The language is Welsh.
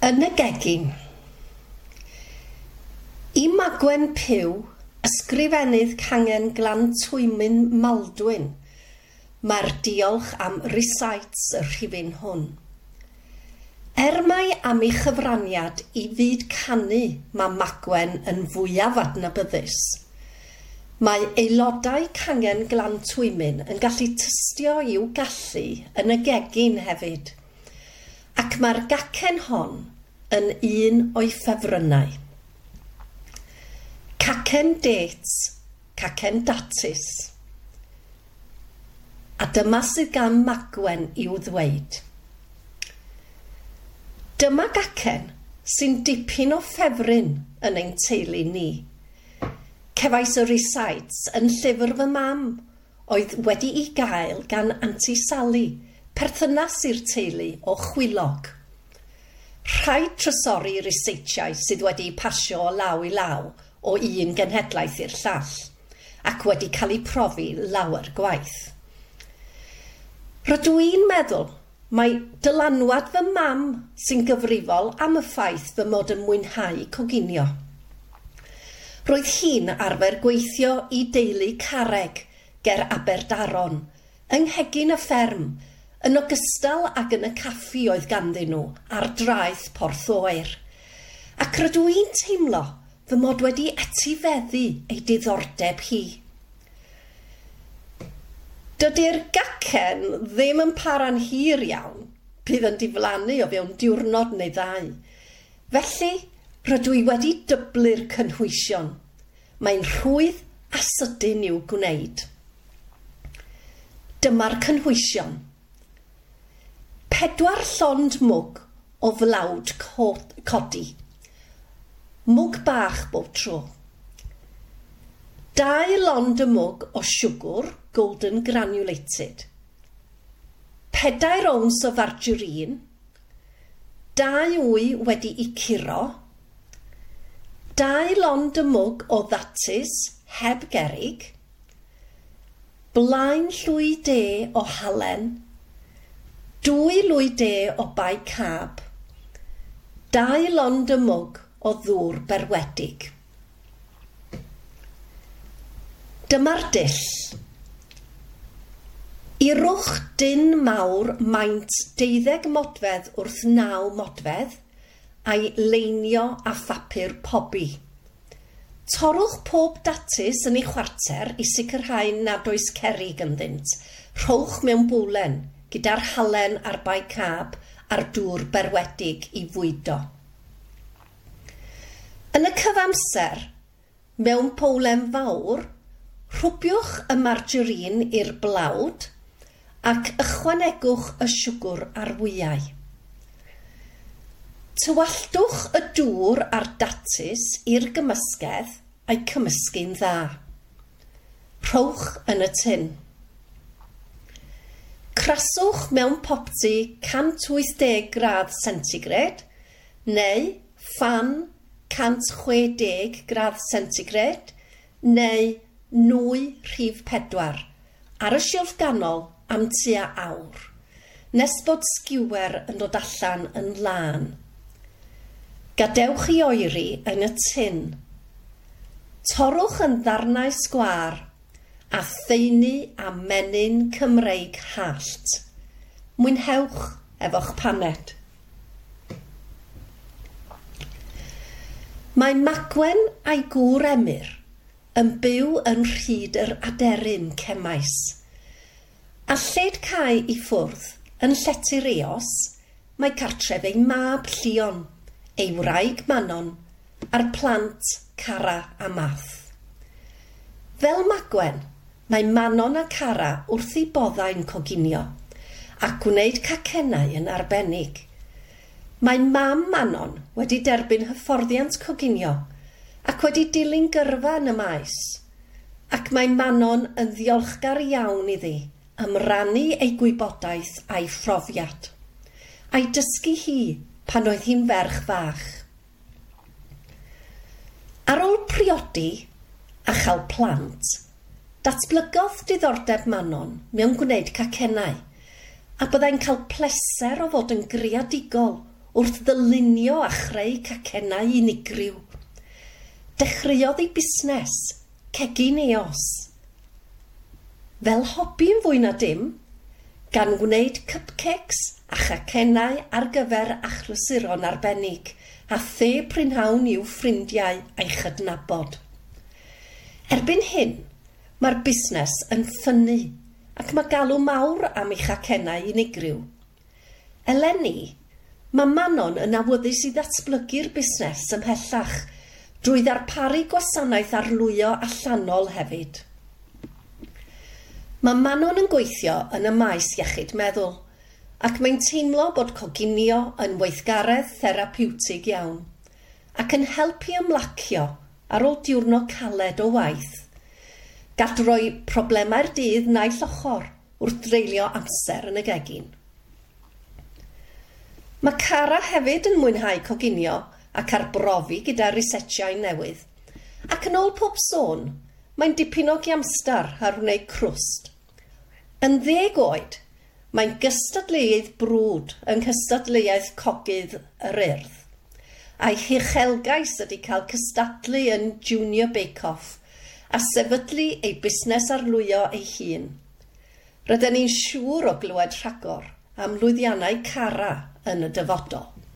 Yn y gegin I Magwen pyw ysgrifennydd cangen Glan Twymyn Maldwyn, mae'r diolch am recites y rhifin hwn. Er mai am ei chyfraniad i fyd canu mae Magwen yn fwyaf adnabyddus, mae aelodau cangen Glan Twymyn yn gallu tystio i'w gallu yn y gegin hefyd – ac mae'r gacen hon yn un o'i ffefrynnau. Cacen dates, cacen datus. A dyma sydd gan Magwen i'w ddweud. Dyma gacen sy'n dipyn o ffefryn yn ein teulu ni. Cefais y recites yn llyfr fy mam oedd wedi i gael gan Anti Sally – perthynas i'r teulu o chwilog. Rhaid trysori reseitiau sydd wedi pasio o law i law o un genhedlaeth i'r llall ac wedi cael eu profi lawer gwaith. Rydw i'n meddwl mae dylanwad fy mam sy'n gyfrifol am y ffaith fy mod yn mwynhau coginio. Roedd hi'n arfer gweithio i deulu careg ger Aberdaron, yng nghegin y fferm Yn ogystal ac yn y caffi oedd ganddyn nhw ar draeth Porth Oer. Ac rydw i'n teimlo fy mod wedi etifeddu ei diddordeb hi. Dydy'r gacen ddim yn para'n hir iawn, bydd yn diflannu o fewn diwrnod neu ddau. Felly, rydw i wedi dyblu'r cynhwysion. Mae'n rhwydd a sydyn i'w gwneud. Dyma'r cynhwysion pedwar llond mwg o flawd codi. Mwg bach bob tro. Dau lond y mwg o siwgr golden granulated. Pedair ons o fargerin. Dau wy wedi i curo. Dau lond y mwg o ddatus heb gerig. Blaen llwy de o halen Dwy lwy de o bai cab. Dau lond y mwg o ddŵr berwedig. Dyma'r dill. Irwch dyn mawr maint deuddeg modfedd wrth naw modfedd a'i leinio a phapur pobi. Torwch pob datus yn ei chwarter i sicrhau nad oes cerig ynddynt. Rhowch mewn bwlen gyda'r halen a'r bai cab a'r dŵr berwedig i fwydo. Yn y cyfamser, mewn powlen fawr, rhwbiwch y margerin i'r blawd ac ychwanegwch y siwgr ar wyau. Tywalltwch y dŵr a'r datus i'r gymysgedd a'i cymysgu'n dda. Rhowch yn y tyn. Craswch mewn popty 180 gradd centigrade neu fan 160 gradd centigrade neu nwy rhif pedwar ar y shelf ganol am tua awr nes bod sgiwer yn dod allan yn lân. Gadewch i oeri yn y tin. Torwch yn ddarnau sgwar a theini a menyn Cymreig hallt. Mwynhewch efo'ch paned. Mae Magwen a'i gŵr Emyr yn byw yn rhyd yr aderyn cemais. A lled cae i ffwrdd yn llety eos, mae cartref ei mab llion, ei wraig manon, a'r plant cara a math. Fel Magwen, Mae Manon a Cara wrth ei boddau'n coginio a gwneud cacennau yn arbennig. Mae mam Manon wedi derbyn hyfforddiant coginio ac wedi dilyn gyrfa yn y maes. Ac mae Manon yn ddiolchgar iawn iddi am rannu ei gwybodaeth a'i phrofiad. A'i dysgu hi pan oedd hi'n ferch fach. Ar ôl priodi a chael plant, Datblygodd diddordeb Manon mewn gwneud cacennau a byddai'n cael pleser o fod yn greadigol wrth ddylunio a chreu cacennau unigryw. Dechreuodd ei busnes, cegin eos. Fel hobi yn fwy na dim, gan wneud cupcakes a chacennau ar gyfer achlwysuron arbennig a the prynhawn i'w ffrindiau a'i chydnabod. Erbyn hyn, Mae'r busnes yn ffynnu ac mae galw mawr am ei chacennau unigryw. Eleni, mae Manon yn awyddus i ddatblygu'r busnes ymhellach drwy ddarparu gwasanaeth arlwyo allanol hefyd. Mae Manon yn gweithio yn y maes iechyd meddwl ac mae'n teimlo bod coginio yn weithgaredd therapiwtig iawn ac yn helpu ymlacio ar ôl diwrnod caled o waith gall roi problemau'r dydd naill ochr wrth dreulio amser yn y gegin. Mae Cara hefyd yn mwynhau coginio ac arbrofi gyda risetiau newydd. Ac yn ôl pob sôn, mae'n dipyn o giamstar ar wneud crwst. Yn ddeg oed, mae'n gystadleuaeth brwd yng nghystadleuaeth cogydd yr urdd. A'i hychelgais ydy cael cystadlu yn Junior Bake Off a sefydlu ei busnes arlwyo ei hun. Rydyn ni'n siŵr o glywed rhagor am lwyddiannau cara yn y dyfodol.